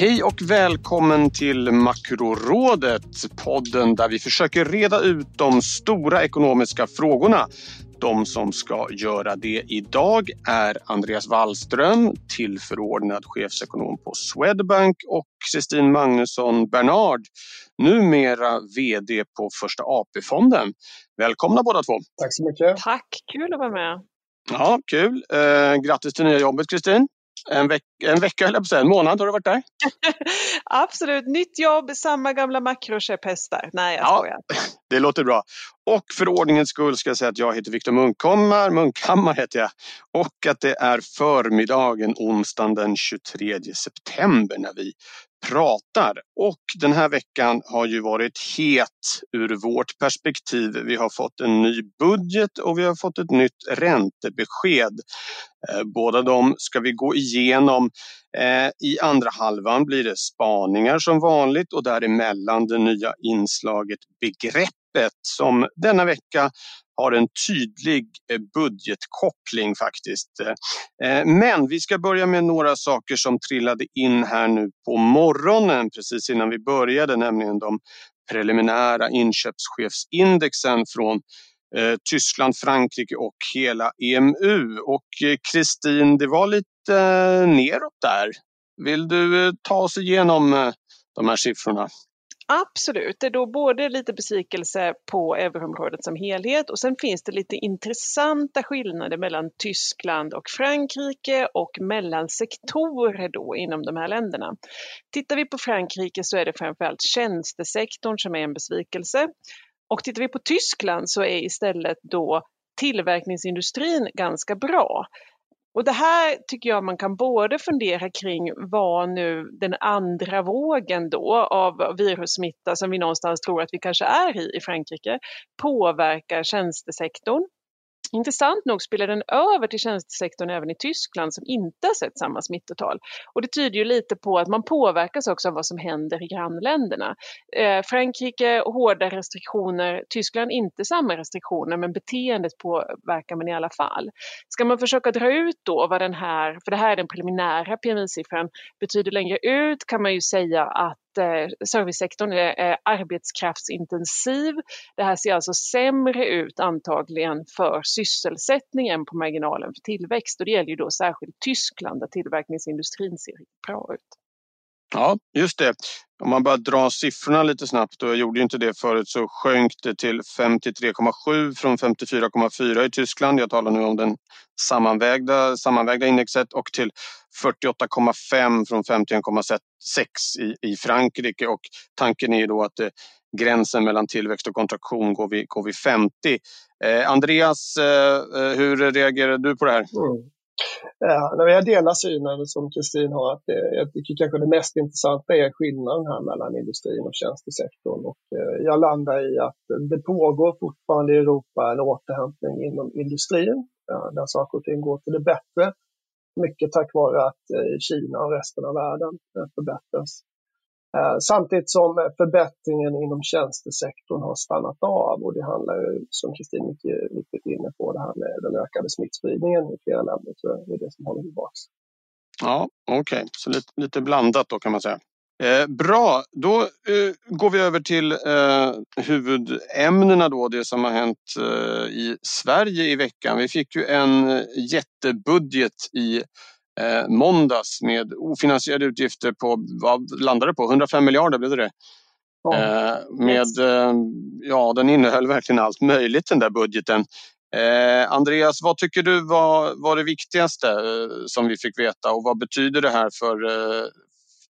Hej och välkommen till Makrorådet, podden där vi försöker reda ut de stora ekonomiska frågorna. De som ska göra det idag är Andreas Wallström, tillförordnad chefsekonom på Swedbank och Kristin Magnusson Bernard, numera VD på Första AP-fonden. Välkomna båda två. Tack så mycket. Tack, kul att vara med. Ja, kul. Eh, grattis till nya jobbet Kristin. En, veck en vecka, eller på en månad har du varit där? Absolut, nytt jobb, samma gamla makrokäpphästar. Nej, jag ja, skojar. Det låter bra. Och för ordningens skull ska jag säga att jag heter Viktor Munkhammar, Munkhammar heter jag. Och att det är förmiddagen onsdagen den 23 september när vi pratar. Och den här veckan har ju varit het ur vårt perspektiv. Vi har fått en ny budget och vi har fått ett nytt räntebesked. Eh, båda de ska vi gå igenom. Eh, I andra halvan blir det spaningar som vanligt och däremellan det nya inslaget Begrepp som denna vecka har en tydlig eh, budgetkoppling faktiskt. Eh, eh, men vi ska börja med några saker som trillade in här nu på morgonen precis innan vi började, nämligen de preliminära inköpschefsindexen från Tyskland, Frankrike och hela EMU. Och Kristin, det var lite neråt där. Vill du ta oss igenom de här siffrorna? Absolut, det är då både lite besvikelse på euroområdet som helhet och sen finns det lite intressanta skillnader mellan Tyskland och Frankrike och mellan sektorer då inom de här länderna. Tittar vi på Frankrike så är det framförallt tjänstesektorn som är en besvikelse. Och tittar vi på Tyskland så är istället då tillverkningsindustrin ganska bra. Och det här tycker jag man kan både fundera kring vad nu den andra vågen då av virussmitta som vi någonstans tror att vi kanske är i i Frankrike påverkar tjänstesektorn. Intressant nog spelar den över till tjänstesektorn även i Tyskland som inte har sett samma smittotal. Och det tyder ju lite på att man påverkas också av vad som händer i grannländerna. Eh, Frankrike hårda restriktioner, Tyskland inte samma restriktioner men beteendet påverkar man i alla fall. Ska man försöka dra ut då vad den här, för det här är den preliminära PMI-siffran, betyder längre ut kan man ju säga att eh, servicesektorn är eh, arbetskraftsintensiv. Det här ser alltså sämre ut antagligen för sysselsättningen på marginalen för tillväxt och det gäller ju då särskilt Tyskland där tillverkningsindustrin ser bra ut. Ja, just det. Om man bara drar siffrorna lite snabbt, och jag gjorde inte det förut, så sjönk det till 53,7 från 54,4 i Tyskland. Jag talar nu om den sammanvägda, sammanvägda indexet och till 48,5 från 51,6 i, i Frankrike. Och tanken är då att eh, gränsen mellan tillväxt och kontraktion går vid, går vid 50. Eh, Andreas, eh, eh, hur reagerar du på det här? Mm. Ja, jag delar synen som Kristin har. Att det, jag tycker kanske det mest intressanta är skillnaden här mellan industrin och tjänstesektorn. Och eh, jag landar i att det pågår fortfarande i Europa en återhämtning inom industrin eh, där saker och ting går till det bättre. Mycket tack vare att eh, Kina och resten av världen eh, förbättras. Eh, samtidigt som förbättringen inom tjänstesektorn har stannat av och det handlar ju, som Kristin mycket riktigt inne på, det här med den ökade smittspridningen i flera länder. Så det är det som håller tillbaka. Ja, okej, okay. så lite, lite blandat då kan man säga. Eh, bra, då eh, går vi över till eh, huvudämnena då, det som har hänt eh, i Sverige i veckan. Vi fick ju en eh, jättebudget i eh, måndags med ofinansierade utgifter på, vad landade det på? 105 miljarder blev det Ja, eh, med, eh, ja, den innehöll verkligen allt möjligt den där budgeten. Eh, Andreas, vad tycker du var, var det viktigaste eh, som vi fick veta och vad betyder det här för, eh,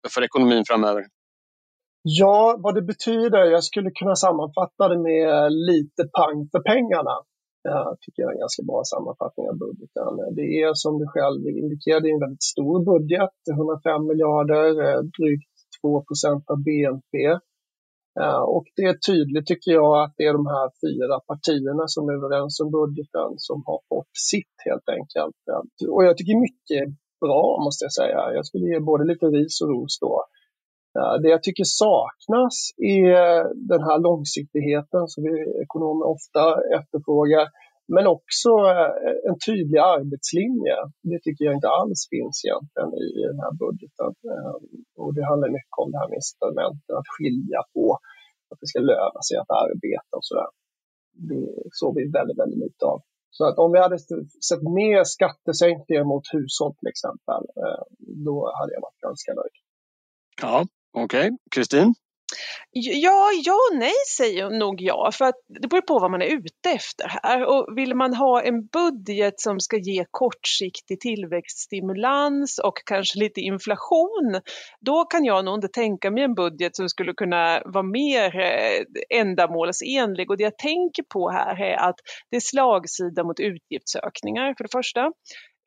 för ekonomin framöver? Ja, vad det betyder, jag skulle kunna sammanfatta det med lite pang för pengarna. Jag tycker jag är en ganska bra sammanfattning av budgeten. Det är som du själv indikerade en väldigt stor budget, 105 miljarder, eh, drygt 2% av BNP. Eh, och det är tydligt tycker jag att det är de här fyra partierna som är överens om budgeten som har fått sitt helt enkelt. Eh, och jag tycker mycket bra måste jag säga. Jag skulle ge både lite ris och ros då. Det jag tycker saknas är eh, den här långsiktigheten som vi ekonomer ofta efterfrågar. Men också eh, en tydlig arbetslinje. Det tycker jag inte alls finns egentligen i den här budgeten. Eh, och det handlar mycket om det här med incitamenten, att skilja på att det ska löna sig att arbeta och sådär. Det såg vi väldigt, väldigt lite av. Så att om vi hade sett mer skattesänkningar mot hushåll till exempel, då hade jag varit ganska nöjd. Ja, okej. Okay. Kristin? Ja, ja och nej säger nog jag, för att det beror på vad man är ute efter här. Och vill man ha en budget som ska ge kortsiktig tillväxtstimulans och kanske lite inflation, då kan jag nog inte tänka mig en budget som skulle kunna vara mer eh, ändamålsenlig. Och det jag tänker på här är att det är slagsida mot utgiftsökningar för det första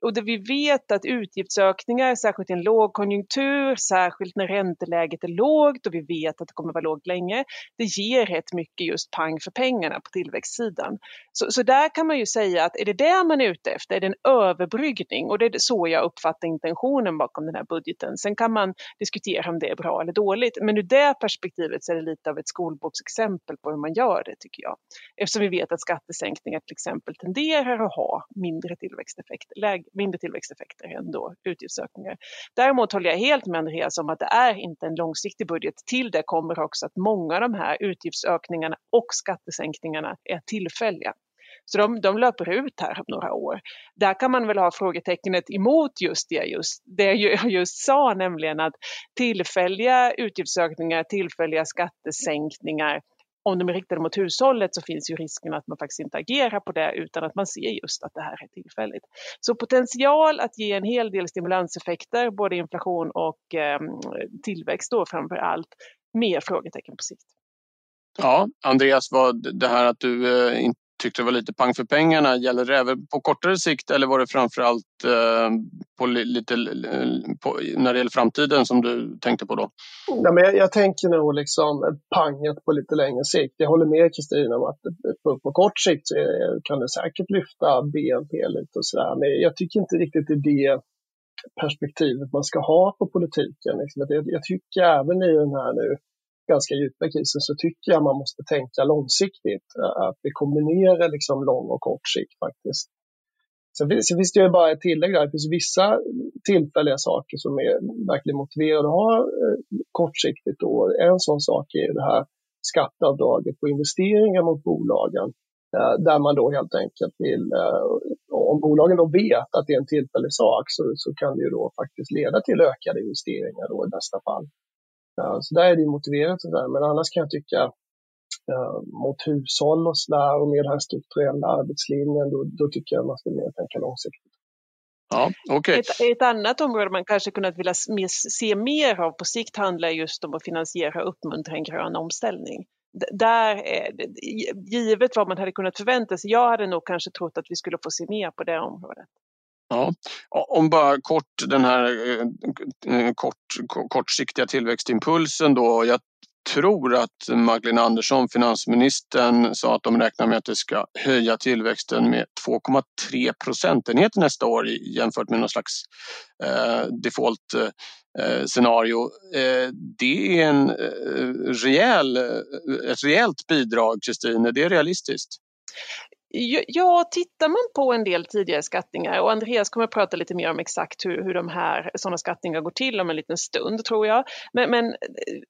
och det vi vet att utgiftsökningar, särskilt i en lågkonjunktur, särskilt när ränteläget är lågt och vi vet att det kommer vara lågt länge, det ger rätt mycket just pang för pengarna på tillväxtsidan. Så, så där kan man ju säga att är det det man är ute efter, är det en överbryggning och det är så jag uppfattar intentionen bakom den här budgeten. Sen kan man diskutera om det är bra eller dåligt, men ur det perspektivet så är det lite av ett skolboksexempel på hur man gör det tycker jag. Eftersom vi vet att skattesänkningar till exempel tenderar att ha mindre tillväxteffekt, lägre mindre tillväxteffekter än då utgiftsökningar. Däremot håller jag helt med Andreas om att det är inte en långsiktig budget. Till det kommer också att många av de här utgiftsökningarna och skattesänkningarna är tillfälliga. Så de, de löper ut här om några år. Där kan man väl ha frågetecknet emot just det, just, det jag just sa, nämligen att tillfälliga utgiftsökningar, tillfälliga skattesänkningar om de är riktade mot hushållet så finns ju risken att man faktiskt inte agerar på det utan att man ser just att det här är tillfälligt. Så potential att ge en hel del stimulanseffekter, både inflation och eh, tillväxt då framför allt, mer frågetecken på sikt. Ja, Andreas, vad det här att du eh, inte tyckte det var lite pang för pengarna. Gäller det även på kortare sikt eller var det framförallt eh, på lite, eh, på, när det gäller framtiden som du tänkte på då? Ja, men jag, jag tänker nog liksom panget på lite längre sikt. Jag håller med Kristina om att på, på kort sikt så kan det säkert lyfta BNP lite och sådär. Men jag tycker inte riktigt det är det perspektivet man ska ha på politiken. Liksom. Jag, jag tycker även i den här nu ganska djupa krisen så tycker jag man måste tänka långsiktigt. Eh, att vi kombinerar liksom lång och kort sikt faktiskt. Sen finns, sen finns det ju bara ett tillägg där. Det finns vissa tillfälliga saker som är verkligen motiverade att ha eh, kortsiktigt. Då. En sån sak är det här skatteavdraget på investeringar mot bolagen. Eh, där man då helt enkelt vill, om bolagen då vet att det är en tillfällig sak så, så kan det ju då faktiskt leda till ökade investeringar då i bästa fall. Så där är det motiverat, där. men annars kan jag tycka eh, mot hushåll och sådär och med den här strukturella arbetslinjen, då, då tycker jag man ska mer tänka långsiktigt. Ja, okay. ett, ett, annat område man kanske kunnat vilja se mer av på sikt handlar just om att finansiera och uppmuntra en grön omställning. Där, givet vad man hade kunnat förvänta sig, jag hade nog kanske trott att vi skulle få se mer på det området. Ja. Om bara kort den här eh, eh, kort, kortsiktiga tillväxtimpulsen då. Jag tror att Magdalena Andersson, finansministern, sa att de räknar med att det ska höja tillväxten med 2,3 procentenheter nästa år jämfört med någon slags eh, default eh, scenario. Eh, det är en eh, rejäl, eh, ett rejält bidrag, Kristin. Är det realistiskt? Ja, tittar man på en del tidigare skattningar och Andreas kommer att prata lite mer om exakt hur, hur de här sådana skattningar går till om en liten stund tror jag. Men, men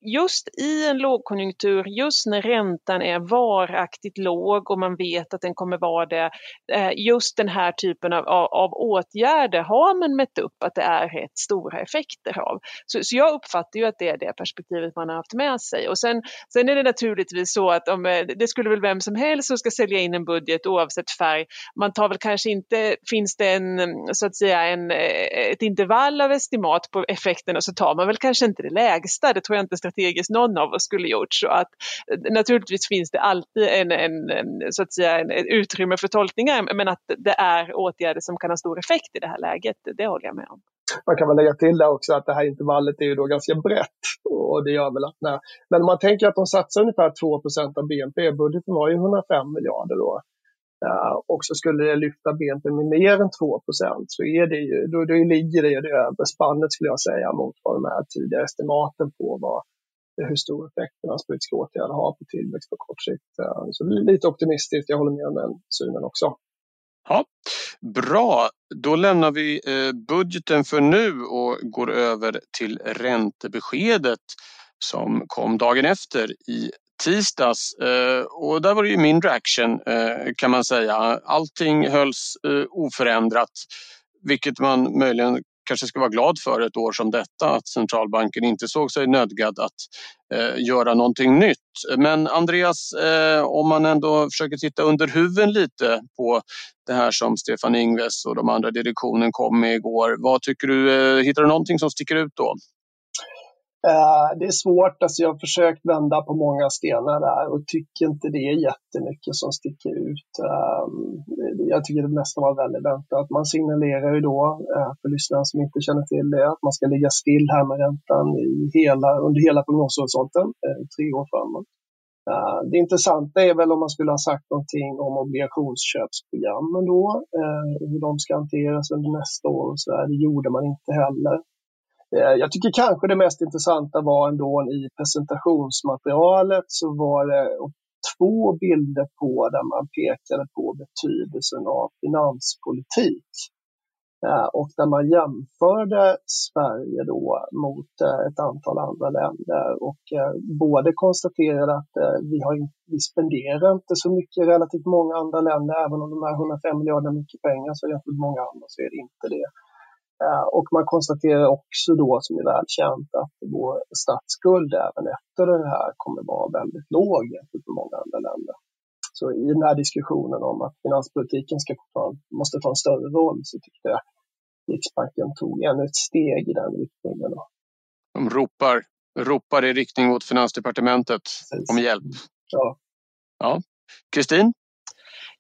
just i en lågkonjunktur, just när räntan är varaktigt låg och man vet att den kommer vara det, eh, just den här typen av, av, av åtgärder har man mätt upp att det är rätt stora effekter av. Så, så jag uppfattar ju att det är det perspektivet man har haft med sig. Och sen, sen är det naturligtvis så att om, eh, det skulle väl vem som helst som ska sälja in en budget oavsett färg. Man tar väl kanske inte, finns det en, så att säga, en, eh, ett intervall av estimat på effekterna så tar man väl kanske inte det lägsta. Det tror jag inte strategiskt någon av oss skulle gjort. Så att, eh, naturligtvis finns det alltid en, en, så att säga, en, ett utrymme för tolkningar men att det är åtgärder som kan ha stor effekt i det här läget, det håller jag med om. Man kan väl lägga till där också att det här intervallet är ju då ganska brett. Och det gör väl att när, men om man tänker att de satsar ungefär 2% av BNP, budgeten var ju 105 miljarder då. Eh, och så skulle det lyfta BNP med mer än 2 så är det ju, då, då ligger det det över spannet skulle jag säga mot vad de här tidigare estimaten på vad, hur stor effekt finanspolitiska åtgärder har på tillväxt på kort sikt. Uh, så lite optimistiskt, jag håller med om den synen också. Ja, Bra, då lämnar vi eh, budgeten för nu och går över till räntebeskedet som kom dagen efter i tisdags. Eh, och där var det ju mindre action eh, kan man säga. Allting hölls eh, oförändrat, vilket man möjligen kanske ska vara glad för ett år som detta att centralbanken inte såg sig nödgad att eh, göra någonting nytt. Men Andreas, eh, om man ändå försöker titta under huven lite på det här som Stefan Ingves och de andra direktionen kom med igår. Vad tycker du? Eh, hittar du någonting som sticker ut då? Eh, det är svårt, alltså jag har försökt vända på många stenar där och tycker inte det är jättemycket som sticker ut. Ehm, jag tycker det mesta var väldigt väntat. Man signalerar ju då, eh, för lyssnare som inte känner till det, att man ska ligga still här med räntan i hela, under hela prognoshorisonten, eh, tre år framåt. Det intressanta är väl om man skulle ha sagt någonting om obligationsköpsprogrammen då, hur de ska hanteras under nästa år och så där. Det gjorde man inte heller. Eh, jag tycker kanske det mest intressanta var ändå i presentationsmaterialet så var det två bilder på där man pekade på betydelsen av finanspolitik. Eh, och där man jämförde Sverige då mot eh, ett antal andra länder och både konstaterade att vi, har, vi spenderar inte så mycket relativt många andra länder, även om de här 105 miljarderna är mycket pengar så jämfört med många andra så är det inte det. Eh, och man konstaterar också då, som är välkänt, att vår statsskuld även efter det här kommer vara väldigt låg jämfört med många andra länder. Så i den här diskussionen om att finanspolitiken ska ta, måste ta en större roll så tyckte jag Riksbanken tog ännu ett steg i den riktningen. De ropar, ropar i riktning mot Finansdepartementet Precis. om hjälp. Ja. Ja. Kristin? Ja,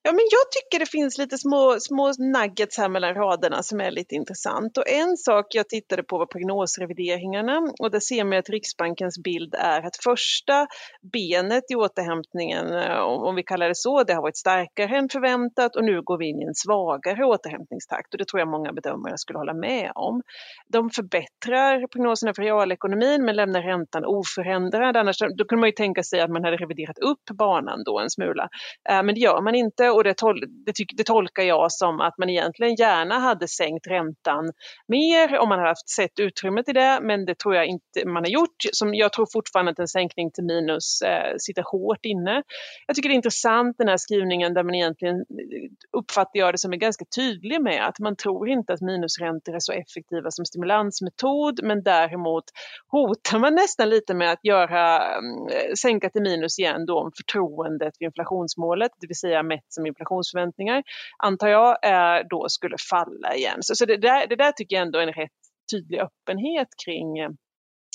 Ja, men jag tycker det finns lite små, små nuggets här mellan raderna som är lite intressant. Och en sak jag tittade på var prognosrevideringarna och där ser man att Riksbankens bild är att första benet i återhämtningen, eh, om vi kallar det så, det har varit starkare än förväntat och nu går vi in i en svagare återhämtningstakt och det tror jag många bedömare skulle hålla med om. De förbättrar prognoserna för realekonomin men lämnar räntan oförändrad. Annars då kunde man ju tänka sig att man hade reviderat upp banan då en smula. Eh, men det gör man inte och det, tol det, det, tolkar jag som att man egentligen gärna hade sänkt räntan mer om man hade haft sett utrymme till det, men det tror jag inte man har gjort. Som jag tror fortfarande att en sänkning till minus eh, sitter hårt inne. Jag tycker det är intressant den här skrivningen där man egentligen eh, uppfattar jag det som är ganska tydlig med att man tror inte att minusräntor är så effektiva som stimulansmetod, men däremot hotar man nästan lite med att göra, mm, eh, sänka till minus igen då om förtroendet för inflationsmålet, det vill säga mätt som inflationsförväntningar, antar jag, eh, då skulle falla igen. Så, så det, där, det där tycker jag ändå är en rätt tydlig öppenhet kring eh,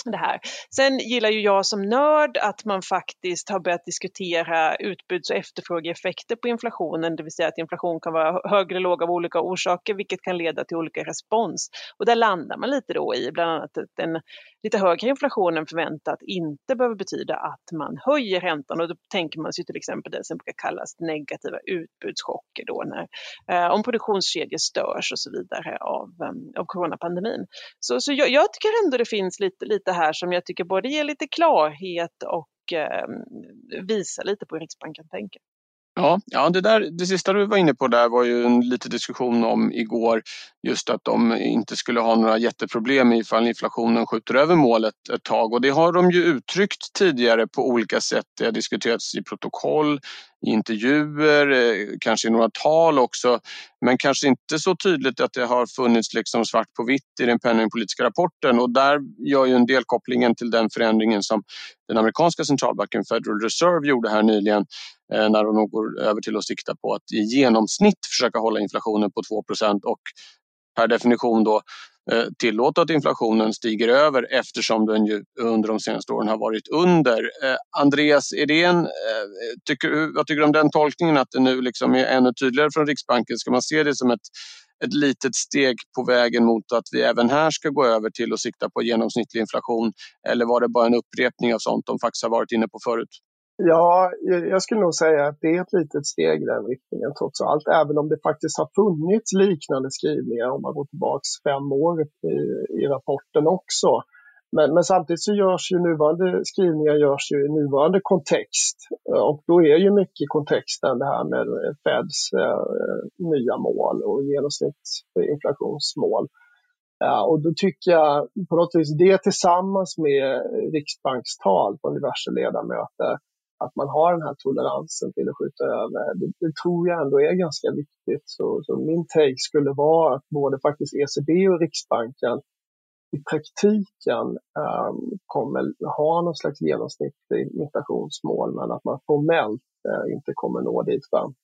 det här. Sen gillar ju jag som nörd att man faktiskt har börjat diskutera utbuds och efterfrågeeffekter på inflationen, det vill säga att inflation kan vara högre eller låg av olika orsaker, vilket kan leda till olika respons. Och där landar man lite då i bland annat att en lite högre inflation än förväntat inte behöver betyda att man höjer räntan och då tänker man sig till exempel det som brukar kallas negativa utbudschocker då när, eh, om produktionskedjor störs och så vidare av, um, av coronapandemin. Så, så jag, jag, tycker ändå det finns lite, lite här som jag tycker både ger lite klarhet och eh, visar lite på hur Riksbanken tänker. Ja, ja det, där, det sista du var inne på där var ju en liten diskussion om igår just att de inte skulle ha några jätteproblem ifall inflationen skjuter över målet ett tag och det har de ju uttryckt tidigare på olika sätt. Det har diskuterats i protokoll, i intervjuer, eh, kanske i några tal också. Men kanske inte så tydligt att det har funnits liksom svart på vitt i den penningpolitiska rapporten och där gör ju en del kopplingen till den förändringen som den amerikanska centralbanken Federal Reserve gjorde här nyligen eh, när de nog går över till att sikta på att i genomsnitt försöka hålla inflationen på 2% och per definition då Eh, tillåta att inflationen stiger över eftersom den ju under de senaste åren har varit under. Eh, Andreas Edén, eh, tycker, vad tycker du om den tolkningen att det nu liksom är ännu tydligare från Riksbanken? Ska man se det som ett, ett litet steg på vägen mot att vi även här ska gå över till att sikta på genomsnittlig inflation? Eller var det bara en upprepning av sånt de faktiskt har varit inne på förut? Ja, jag skulle nog säga att det är ett litet steg i den riktningen trots allt. Även om det faktiskt har funnits liknande skrivningar om man går tillbaks fem år i, i rapporten också. Men, men, samtidigt så görs ju nuvarande skrivningar görs ju i nuvarande kontext. Eh, och då är ju mycket i kontexten det här med eh, Feds eh, nya mål och genomsnittsinflationsmål. Ja, och då tycker jag på något vis det tillsammans med Riksbankstal från diverse ledamöter att man har den här toleransen till att skjuta över, det, det tror jag ändå är ganska viktigt. Så, så, min take skulle vara att både faktiskt ECB och Riksbanken i praktiken um, kommer ha någon slags genomsnittlig inflationsmål men att man formellt uh, inte kommer nå dit fram.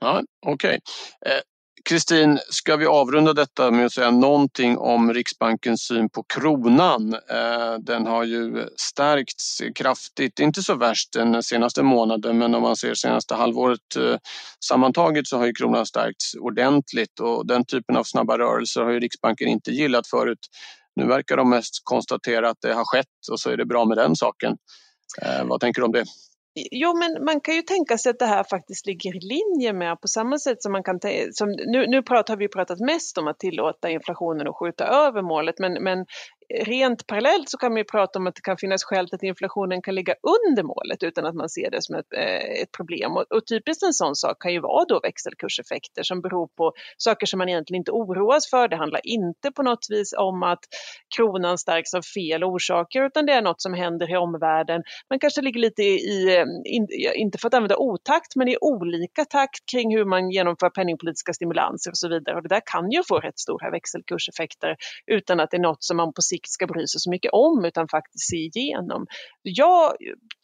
Ja, Okej. Okay. Kristin, ska vi avrunda detta med att säga någonting om Riksbankens syn på kronan? Eh, den har ju stärkts kraftigt, inte så värst den senaste månaden, men om man ser senaste halvåret eh, sammantaget så har ju kronan stärkts ordentligt och den typen av snabba rörelser har ju Riksbanken inte gillat förut. Nu verkar de mest konstatera att det har skett och så är det bra med den saken. Eh, vad tänker du om det? Jo, men man kan ju tänka sig att det här faktiskt ligger i linje med på samma sätt som man kan som nu, nu pratar, har vi pratat mest om att tillåta inflationen att skjuta över målet, men, men rent parallellt så kan man ju prata om att det kan finnas skäl till att inflationen kan ligga under målet utan att man ser det som ett, eh, ett problem. Och, och typiskt en sån sak kan ju vara då växelkurseffekter som beror på saker som man egentligen inte oroas för. Det handlar inte på något vis om att kronan stärks av fel orsaker utan det är något som händer i omvärlden. Man kanske ligger lite i, eh, in, inte för att använda otakt, men i olika takt kring hur man genomför penningpolitiska stimulanser och så vidare. Och det där kan ju få rätt stora växelkurseffekter utan att det är något som man på sikt ska bry sig så mycket om utan faktiskt se igenom. Jag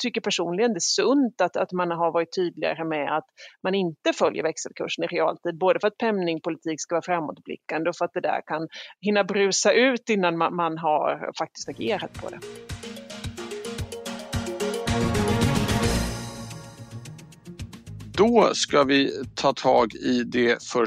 tycker personligen det är sunt att, att man har varit tydligare med att man inte följer växelkursen i realtid, både för att penningpolitik ska vara framåtblickande och för att det där kan hinna brusa ut innan man, man har faktiskt agerat på det. Då ska vi ta tag i det för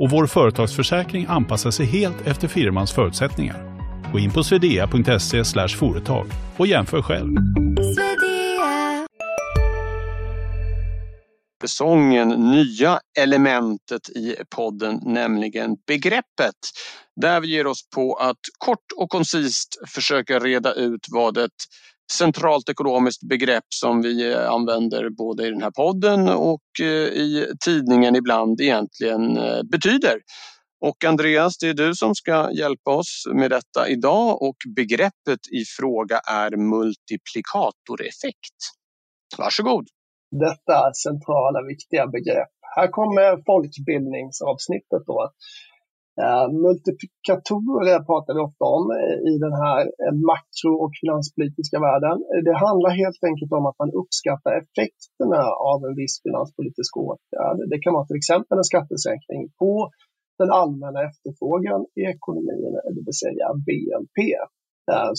och vår företagsförsäkring anpassar sig helt efter firmans förutsättningar. Gå in på swedea.se företag och jämför själv. säsongen nya elementet i podden, nämligen begreppet. Där vi ger oss på att kort och koncist försöka reda ut vad ett centralt ekonomiskt begrepp som vi eh, använder både i den här podden och eh, i tidningen ibland egentligen eh, betyder. Och Andreas, det är du som ska hjälpa oss med detta idag och begreppet i fråga är multiplikatoreffekt. Varsågod! Detta centrala viktiga begrepp. Här kommer folkbildningsavsnittet då. Eh, multiplikatorer pratar vi ofta om eh, i den här eh, makro och finanspolitiska världen. Det handlar helt enkelt om att man uppskattar effekterna av en viss finanspolitisk åtgärd. Det kan vara till exempel en skattesänkning på den allmänna efterfrågan i ekonomin, det vill säga BNP.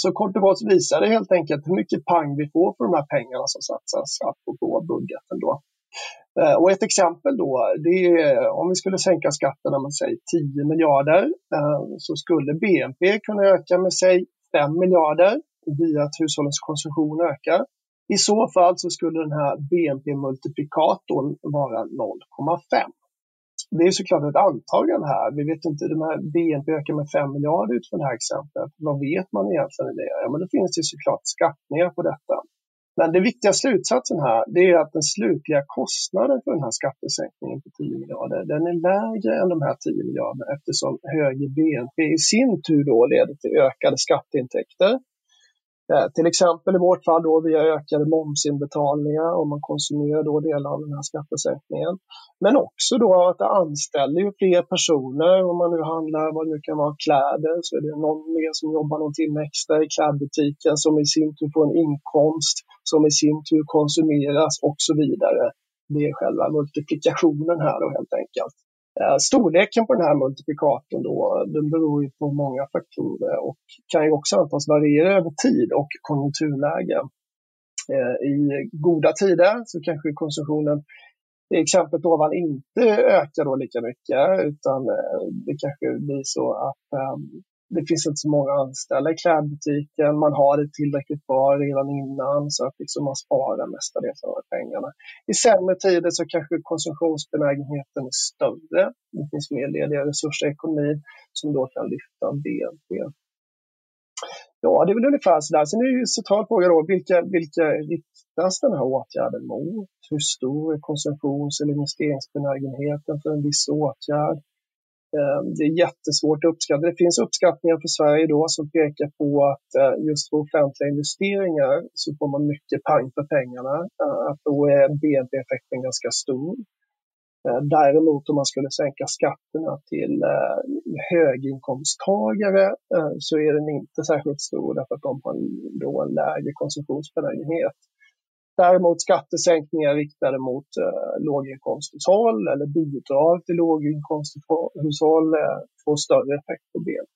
Så kort och gott visar det helt enkelt hur mycket pang vi får för de här pengarna som satsas, apropå budgeten då. Eh, och ett exempel då, det är om vi skulle sänka skatterna med säg 10 miljarder eh, så skulle BNP kunna öka med säg 5 miljarder via att hushållens konsumtion ökar. I så fall så skulle den här BNP-multiplikatorn vara 0,5. Det är såklart ett antagande här. Vi vet inte, de här BNP ökar med 5 miljarder utifrån det här exemplet. Vad vet man egentligen i det? Ja, men det finns ju såklart skattningar på detta. Men den viktiga slutsatsen här det är att den slutliga kostnaden för den här skattesänkningen på 10 miljarder den är lägre än de här 10 miljarderna eftersom högre BNP i sin tur då leder till ökade skatteintäkter. Eh, till exempel i vårt fall då via ökade momsinbetalningar om man konsumerar då delar av den här skattesänkningen. Men också då att det anställer ju fler personer. Om man nu handlar vad det nu kan vara kläder så är det någon mer som jobbar någon timme extra i klädbutiken som i sin tur får en inkomst som i sin tur konsumeras och så vidare. Det är själva multiplikationen här då helt enkelt. Eh, storleken på den här multiplikatorn då, den beror ju på många faktorer och kan ju också antas variera över tid och konjunkturläge. Eh, I goda tider så kanske konsumtionen i exemplet ovan inte ökar då lika mycket utan eh, det kanske blir så att ehm, det finns inte så många anställda i klädbutiken. Man har det tillräckligt bra redan innan så att liksom man sparar mestadels av pengarna. I sämre tider så kanske konsumtionsbenägenheten är större. Det finns mer lediga resurser i ekonomin som då kan lyfta BNP. Ja, det är väl ungefär sådär. Sen är det ju en central fråga då, vilka, vilka riktas den här åtgärden mot? Hur stor är konsumtions eller investeringsbenägenheten för en viss åtgärd? Eh, det är jättesvårt att uppskatta. Det finns uppskattningar för Sverige då som pekar på att eh, just för offentliga investeringar så får man mycket pang för pengarna. Eh, att då är BNP-effekten ganska stor. Däremot om man skulle sänka skatterna till höginkomsttagare så är den inte särskilt stor därför att de har då en lägre konsumtionsbenägenhet. Däremot skattesänkningar riktade mot eh, låginkomsthushåll eller bidrag till låginkomsthushåll eh, får större effekt på BNP.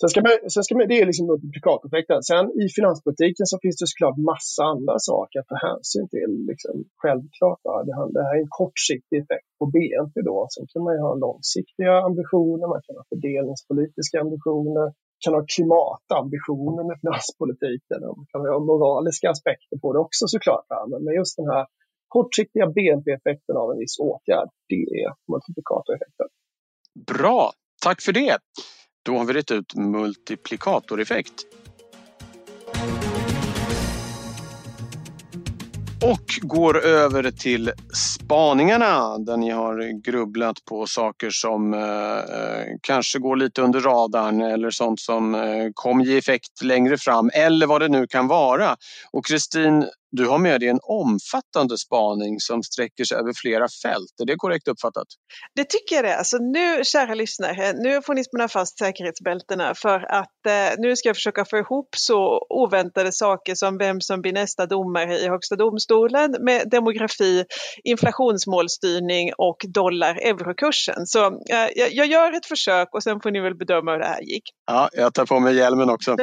Sen ska man, sen ska man, det är liksom multiplikatoreffekten. Sen i finanspolitiken så finns det såklart massa andra saker att ta hänsyn till. Liksom, självklart, va? Det, här är en kortsiktig effekt på BNP då. Sen kan man ju ha långsiktiga ambitioner, man kan ha fördelningspolitiska ambitioner, kan ha klimatambitioner med finanspolitiken och man kan ha moraliska aspekter på det också såklart. Men just den här kortsiktiga BNP-effekten av en viss åtgärd, det är multiplikatoreffekten. Bra, tack för det. Då har vi rätt ut multiplikatoreffekt. Och går över till spaningarna där ni har grubblat på saker som eh, eh kanske går lite under radarn eller sånt som eh, kommer ge effekt längre fram eller vad det nu kan vara. Och Kristin, du har med dig en omfattande spaning som sträcker sig över flera fält. Är det korrekt uppfattat? Det tycker jag det. Alltså nu, kära lyssnare, nu får ni spänna fast säkerhetsbältena för att eh, nu ska jag försöka få ihop så oväntade saker som vem som blir nästa domare i Högsta domstolen med demografi, inflationsmålstyrning och dollar-eurokursen. Så eh, jag, gör ett försök och sen får ni väl bedöma hur det här gick. Ja, jag tar på mig hjälmen också.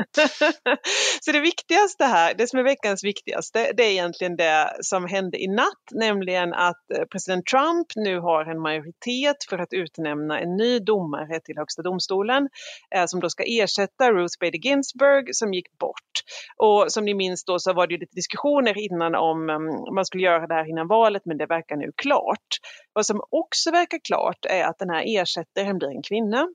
så det viktigaste här, det som är veckans viktigaste, det är egentligen det som hände i natt, nämligen att eh, president Trump nu har en majoritet för att utnämna en ny domare till Högsta domstolen eh, som då ska ersätta Ruth Bader Ginsburg som gick bort. Och som ni minns då så var det ju lite diskussioner innan om um, man skulle göra det här innan valet men det verkar nu klart. Vad som också verkar klart är att den här ersättaren blir en kvinna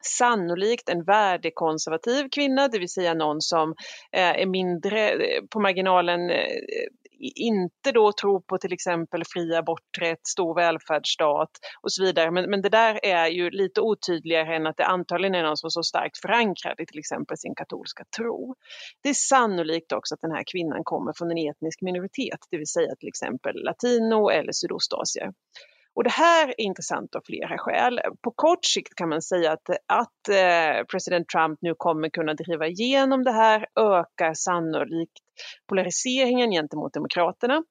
sannolikt en värdekonservativ kvinna, det vill säga någon som eh, är mindre eh, på marginalen eh, inte då tror på till exempel fri aborträtt, stor välfärdsstat och så vidare. Men, men det där är ju lite otydligare än att det antagligen är någon som är så starkt förankrad i till exempel sin katolska tro. Det är sannolikt också att den här kvinnan kommer från en etnisk minoritet, det vill säga till exempel latino eller sydostasier. Och det här är intressant av flera skäl. På kort sikt kan man säga att, att eh, president Trump nu kommer kunna driva igenom det här ökar sannolikt polariseringen gentemot demokraterna.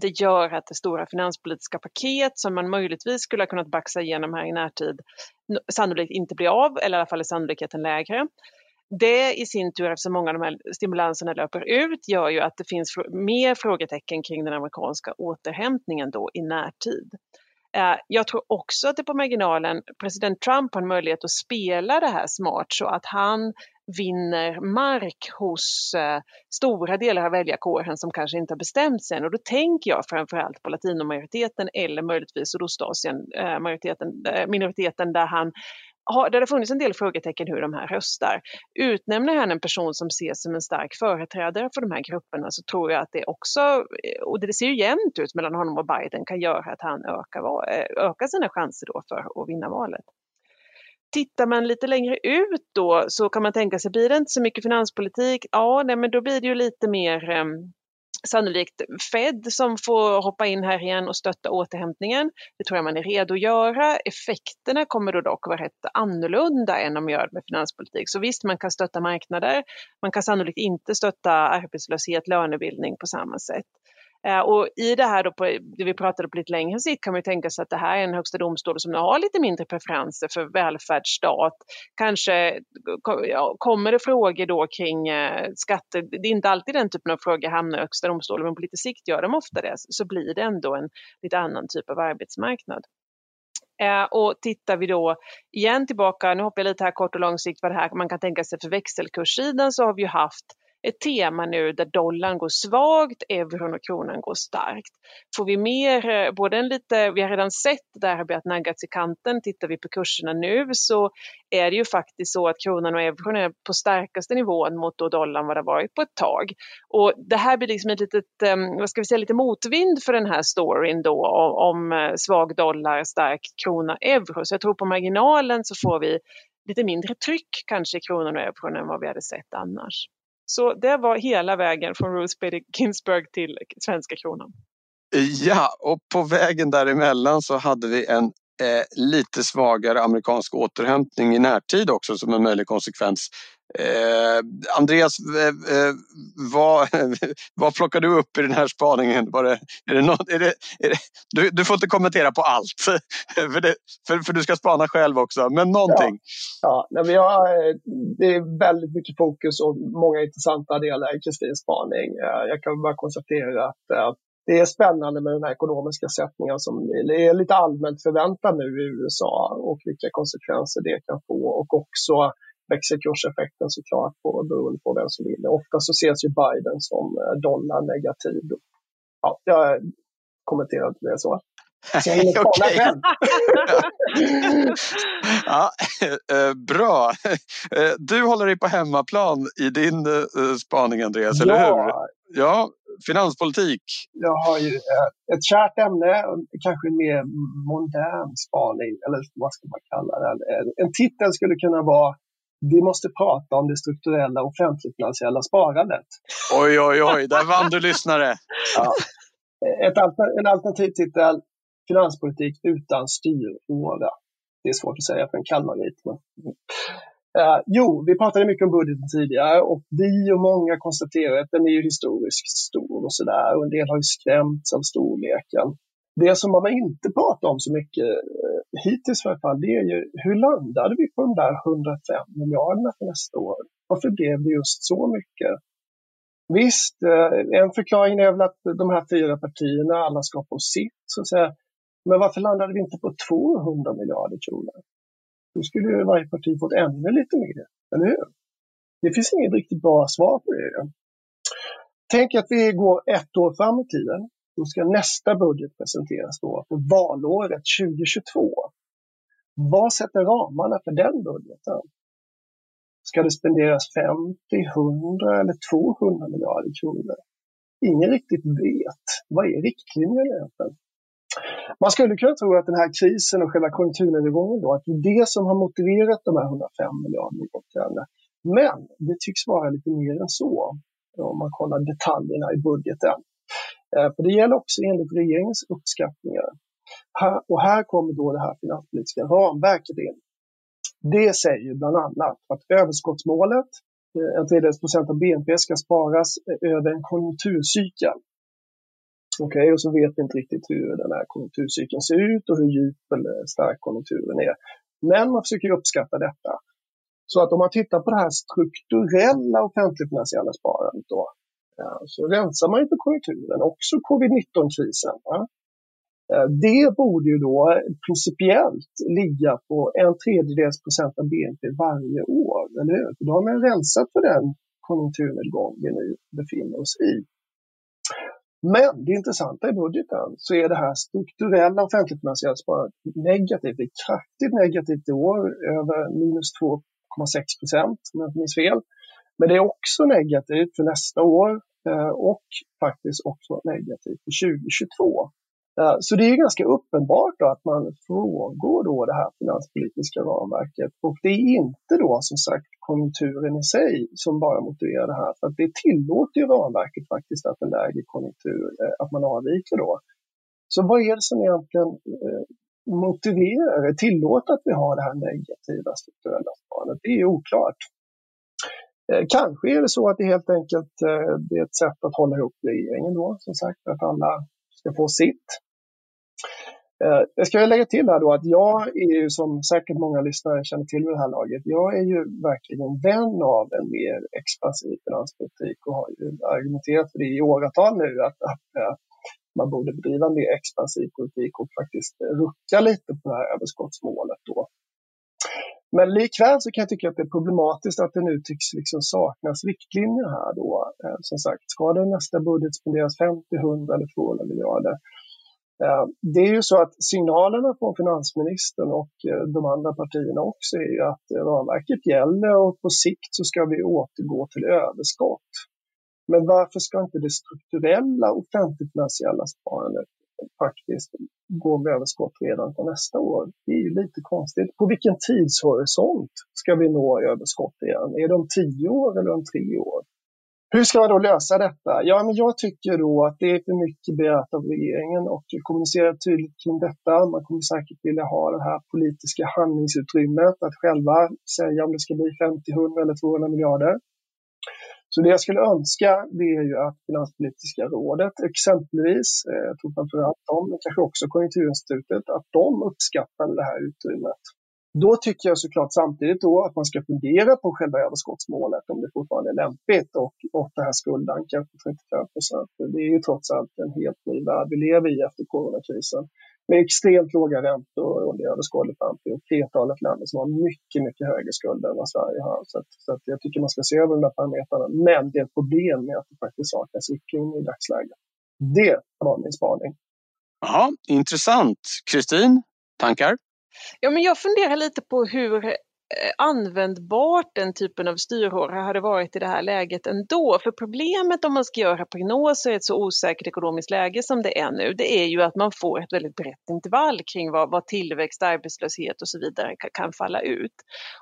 Det gör att det stora finanspolitiska paket som man möjligtvis skulle ha kunnat baxa igenom här i närtid sannolikt inte blir av, eller i alla fall är sannolikheten lägre. Det i sin tur, eftersom många av de här stimulanserna löper ut, gör ju att det finns mer frågetecken kring den amerikanska återhämtningen då i närtid. Eh, jag tror också att det på marginalen, president Trump har en möjlighet att spela det här smart så att han vinner mark hos eh, stora delar av väljarkåren som kanske inte har bestämt sig än. Och då tänker jag framförallt på latinomajoriteten eller möjligtvis Sydostasien, eh, eh minoriteten där han har, där det funnits en del frågetecken hur de här röstar. Utnämner han en person som ses som en stark företrädare för de här grupperna så tror jag att det också, eh, och det ser ju jämnt ut mellan honom och Biden, kan göra att han ökar, eh, ökar sina chanser då för att vinna valet. Tittar man lite längre ut då så kan man tänka sig, blir det inte så mycket finanspolitik? Ja, nej, men då blir det ju lite mer ehm, sannolikt Fed som får hoppa in här igen och stötta återhämtningen. Det tror jag man är redo att göra. Effekterna kommer då dock vara rätt annorlunda än om man gör med finanspolitik. Så visst, man kan stötta marknader. Man kan sannolikt inte stötta arbetslöshet, lönebildning på samma sätt. Eh, och i det här då, på, det vi pratade på lite längre sikt, kan man ju tänka sig att det här är en högsta domstol som har lite mindre preferenser för välfärdsstat. Kanske ja, kommer det frågor då kring eh, skatter, det är inte alltid den typen av frågor hamnar i högsta domstolen, men på lite sikt gör de ofta det, så blir det ändå en lite annan typ av arbetsmarknad. Eh, och tittar vi då igen tillbaka, nu hoppar jag lite här kort och långsiktigt vad det här man kan tänka sig för växelkurssidan så har vi ju haft ett tema nu där dollarn går svagt, euron och kronan går starkt. Får vi mer, eh, både en lite, vi har redan sett där har börjat naggats i kanten, tittar vi på kurserna nu så är det ju faktiskt så att kronan och euron är på starkaste nivån mot då dollarn vad det varit på ett tag. Och det här blir liksom ett litet, ehm, vad ska vi säga, lite motvind för den här storyn då om eh, svag dollar, stark krona, euro. Så jag tror på marginalen så får vi lite mindre tryck kanske i kronan och euron än vad vi hade sett annars. Så det var hela vägen från Ruth Bader Ginsburg till svenska kronan. Ja, och på vägen däremellan så hade vi en eh, lite svagare amerikansk återhämtning i närtid också som en möjlig konsekvens. Eh, Andreas, eh, eh vad, vad plockar du upp i den här spaningen? Var det, är det något, är det, är det, du, du, får inte kommentera på allt, för, det, för, för, du ska spana själv också, men någonting. Ja, ja men jag, det är väldigt mycket fokus och många intressanta delar i Kristins spaning. Eh, jag kan bara konstatera att eh, det är spännande med den här ekonomiska sättningen som är lite allmänt förväntad nu i USA och vilka konsekvenser det kan få och också växelkurseffekten såklart på, beroende på vem som vinner. Ofta så ses ju Biden som eh, dollar negativ. Ja, jag kommenterar inte det så. Så jag okay. själv. ja, eh, bra. Eh, du håller dig på hemmaplan i din spaning, Andreas, eller hur? Ja, finanspolitik. Jag har ju ett kärt ämne, kanske en mer modern spaning, eller vad ska man kalla det? En titel skulle kunna vara vi måste prata om det strukturella offentligfinansiella sparandet. Oj, oj, oj, där vann du lyssnare. Ja. Ett alter, en alternativ titel, Finanspolitik utan styråra. Det är svårt att säga för en Kalmarit. Men... Uh, jo, vi pratade mycket om budgeten tidigare och vi och många konstaterar att den är historiskt stor och sådär. Och en del har ju skrämts av storleken. Det som man inte pratat om så mycket eh, hittills i alla fall, det är ju hur landade vi på de där 105 miljarderna för nästa år? Varför blev det just så mycket? Visst, eh, en förklaring är väl att de här fyra partierna alla ska få sitt, så att säga. Men varför landade vi inte på 200 miljarder kronor? Då skulle ju varje parti fått ännu lite mer, eller hur? Det finns inget riktigt bra svar på det. Tänk att vi går ett år fram i tiden då ska nästa budget presenteras då för valåret 2022. Vad sätter ramarna för den budgeten? Ska det spenderas 50, 100 eller 200 miljarder kronor? Ingen riktigt vet. Vad är riktlinjerna egentligen? Man skulle kunna tro att den här krisen och själva konjunkturnedgången då, att det är det som har motiverat de här 105 miljarderna i åtgärderna. Men det tycks vara lite mer än så om man kollar detaljerna i budgeten. Eh, för det gäller också enligt regeringens uppskattningar. Och här kommer då det här finanspolitiska ramverket in. Det säger bland annat att överskottsmålet, eh, en tredjedels procent av BNP, ska sparas eh, över en konjunkturcykel. Okej, okay, och så vet vi inte riktigt hur den här konjunkturcykeln ser ut och hur djup eller stark konjunkturen är. Men man försöker uppskatta detta. Så att om man tittar på det här strukturella offentligfinansiella sparandet då, så rensar man ju på konjunkturen, också covid-19-krisen. Eh, det borde ju då principiellt ligga på en tredjedels procent av BNP varje år, eller hur? Då har man rensat för den konjunkturnedgång vi nu befinner oss i. Men det intressanta i budgeten så är det här strukturella offentligfinansiella sparandet negativt. Det är kraftigt negativt i år, över minus 2,6 procent om jag inte minns fel. Men det är också negativt för nästa år eh, och faktiskt också negativt för 2022. Eh, så det är ganska uppenbart att man frångår då det här finanspolitiska ramverket och det är inte då som sagt konjunkturen i sig som bara motiverar det här för att det tillåter ju ramverket faktiskt att en lägre konjunktur, eh, att man avviker då. Så vad är det som egentligen motiverar, tillåter att vi har det här negativa strukturella sparandet? Det är oklart. Eh, kanske är det så att det helt enkelt eh, det är ett sätt att hålla ihop regeringen då, som sagt, att alla ska få sitt. Eh, jag ska lägga till här då att jag är ju som säkert många lyssnare känner till vid det här laget, jag är ju verkligen vän av en mer expansiv finanspolitik och har ju argumenterat för det i åratal nu att, att man borde bedriva en mer expansiv politik och faktiskt rucka lite på det här överskottsmålet då. Men likväl så kan jag tycka att det är problematiskt att det nu tycks liksom saknas riktlinjer här då. Eh, som sagt, ska det nästa budget spenderas 50, 100 eller 200 miljarder? Eh, det är ju så att signalerna från finansministern och eh, de andra partierna också är ju att ramverket gäller och på sikt så ska vi återgå till överskott. Men varför ska inte det strukturella offentligfinansiella sparandet faktiskt gå med överskott redan på nästa år? Det är ju lite konstigt. På vilken tidshorisont ska vi nå överskott igen? Är det om tio år eller om tre år? Hur ska man då lösa detta? Ja, men jag tycker då att det är för mycket begärt av regeringen och kommunicera tydligt kring detta. Man kommer säkert vilja ha det här politiska handlingsutrymmet att själva säga om det ska bli 50, 100 eller 200 miljarder. Så det jag skulle önska det är ju att Finanspolitiska rådet exempelvis, eh, jag tror framförallt de, men kanske också Konjunkturinstitutet, att de uppskattar det här utrymmet. Då tycker jag såklart samtidigt då att man ska fundera på själva överskottsmålet om det fortfarande är lämpligt och, och det här skuldankan på 35 procent. Det är ju trots allt en helt ny värld vi lever i efter coronakrisen med extremt låga räntor under överskådlig framtid och flertalet länder som har mycket, mycket högre skulder än vad Sverige har. Så, att, så att jag tycker man ska se över de där parametrarna. Men det är ett problem med att det faktiskt saknas riktlinjer i dagsläget. Det var min spaning. Ja, intressant. Kristin, tankar? Ja, men jag funderar lite på hur Eh, användbart den typen av styrhåra hade varit i det här läget ändå. För problemet om man ska göra prognoser i ett så osäkert ekonomiskt läge som det är nu, det är ju att man får ett väldigt brett intervall kring vad, vad tillväxt, arbetslöshet och så vidare kan, kan, falla ut.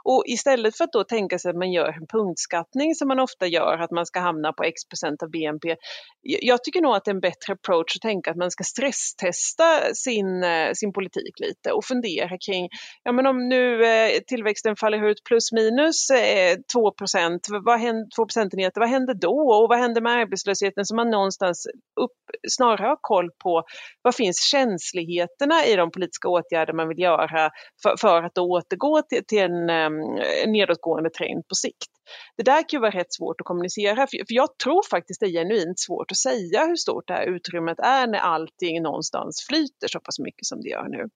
Och istället för att då tänka sig att man gör en punktskattning som man ofta gör, att man ska hamna på x procent av BNP. Jag tycker nog att det är en bättre approach att tänka att man ska stresstesta sin, eh, sin politik lite och fundera kring, ja men om nu eh, tillväxten faller ut plus minus eh, 2 procent, vad händer, 2 procentenheter, vad händer då? Och vad händer med arbetslösheten? Så man någonstans upp, snarare har koll på vad finns känsligheterna i de politiska åtgärder man vill göra för, för att återgå till, till en um, nedåtgående trend på sikt. Det där kan ju vara rätt svårt att kommunicera, för jag tror faktiskt det är genuint svårt att säga hur stort det här utrymmet är när allting någonstans flyter så pass mycket som det gör nu.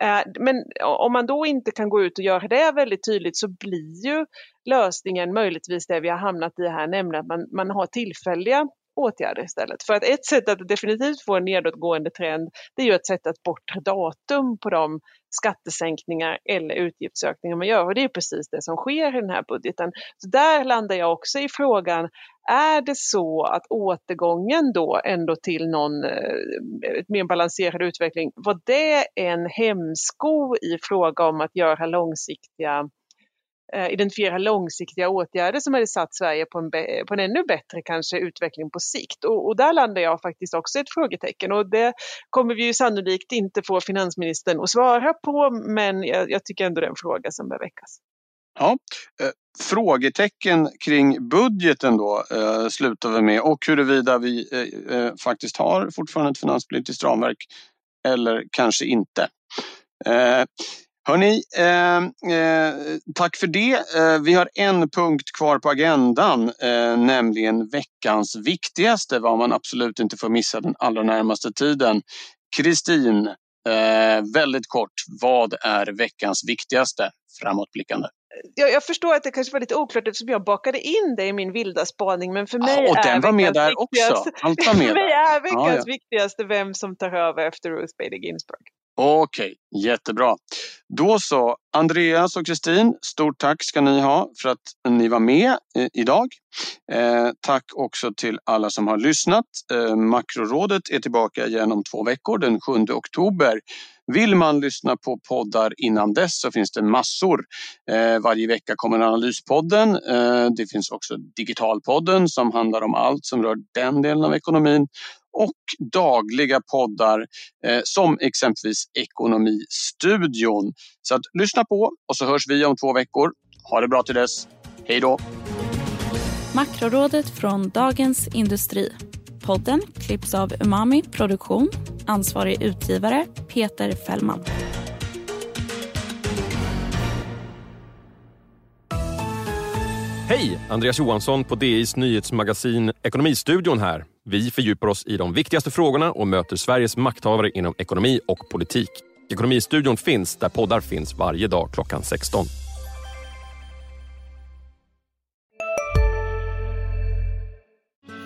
Eh, men om man då inte kan gå ut och göra det väldigt tydligt så blir ju lösningen möjligtvis det vi har hamnat i här, nämligen att man, man har tillfälliga åtgärder istället. För att ett sätt att definitivt få en nedåtgående trend det är ju att sätta ett bortre datum på de skattesänkningar eller utgiftsökningar man gör och det är precis det som sker i den här budgeten. Så där landar jag också i frågan, är det så att återgången då ändå till någon eh, mer balanserad utveckling, var det en hämsko i fråga om att göra långsiktiga Eh, identifiera långsiktiga åtgärder som hade satt Sverige på en, på en ännu bättre kanske utveckling på sikt. Och, och, där landar jag faktiskt också ett frågetecken och det kommer vi ju sannolikt inte få finansministern att svara på men jag, jag tycker ändå det är en fråga som bör väckas. Ja, eh, frågetecken kring budgeten då eh, slutar vi med och huruvida vi eh, eh, faktiskt har fortfarande ett finanspolitiskt ramverk eller kanske inte. Eh, Hörni, eh, eh, tack för det. Eh, vi har en punkt kvar på agendan, eh, nämligen veckans viktigaste, vad man absolut inte får missa den allra närmaste tiden. Kristin, eh, väldigt kort, vad är veckans viktigaste framåtblickande? jag, jag, förstår att det kanske var lite oklart eftersom jag bakade in det i min vilda spaning, men för mig ja, och är den var med där också. Allt var med för mig är veckans ja, ja. viktigaste vem som tar över efter Ruth Bader Ginsburg. Okej, jättebra. Då så, Andreas och Kristin, stort tack ska ni ha för att ni var med eh, idag. Eh, tack också till alla som har lyssnat. Eh, Makrorådet är tillbaka igen om två veckor, den 7 oktober. Vill man lyssna på poddar innan dess så finns det massor. Eh, varje vecka kommer Analyspodden. Eh, det finns också Digitalpodden som handlar om allt som rör den delen av ekonomin och dagliga poddar eh, som exempelvis Ekonomistudion. Så att lyssna på och så hörs vi om två veckor. Ha det bra till dess. Hej då! Makrorådet från Dagens Industri. Podden klipps av Umami Produktion. Ansvarig utgivare Peter Fällman. Hej! Andreas Johansson på DIs nyhetsmagasin Ekonomistudion här. Vi fördjupar oss i de viktigaste frågorna och möter Sveriges makthavare inom ekonomi och politik. Ekonomistudion finns där poddar finns varje dag klockan 16.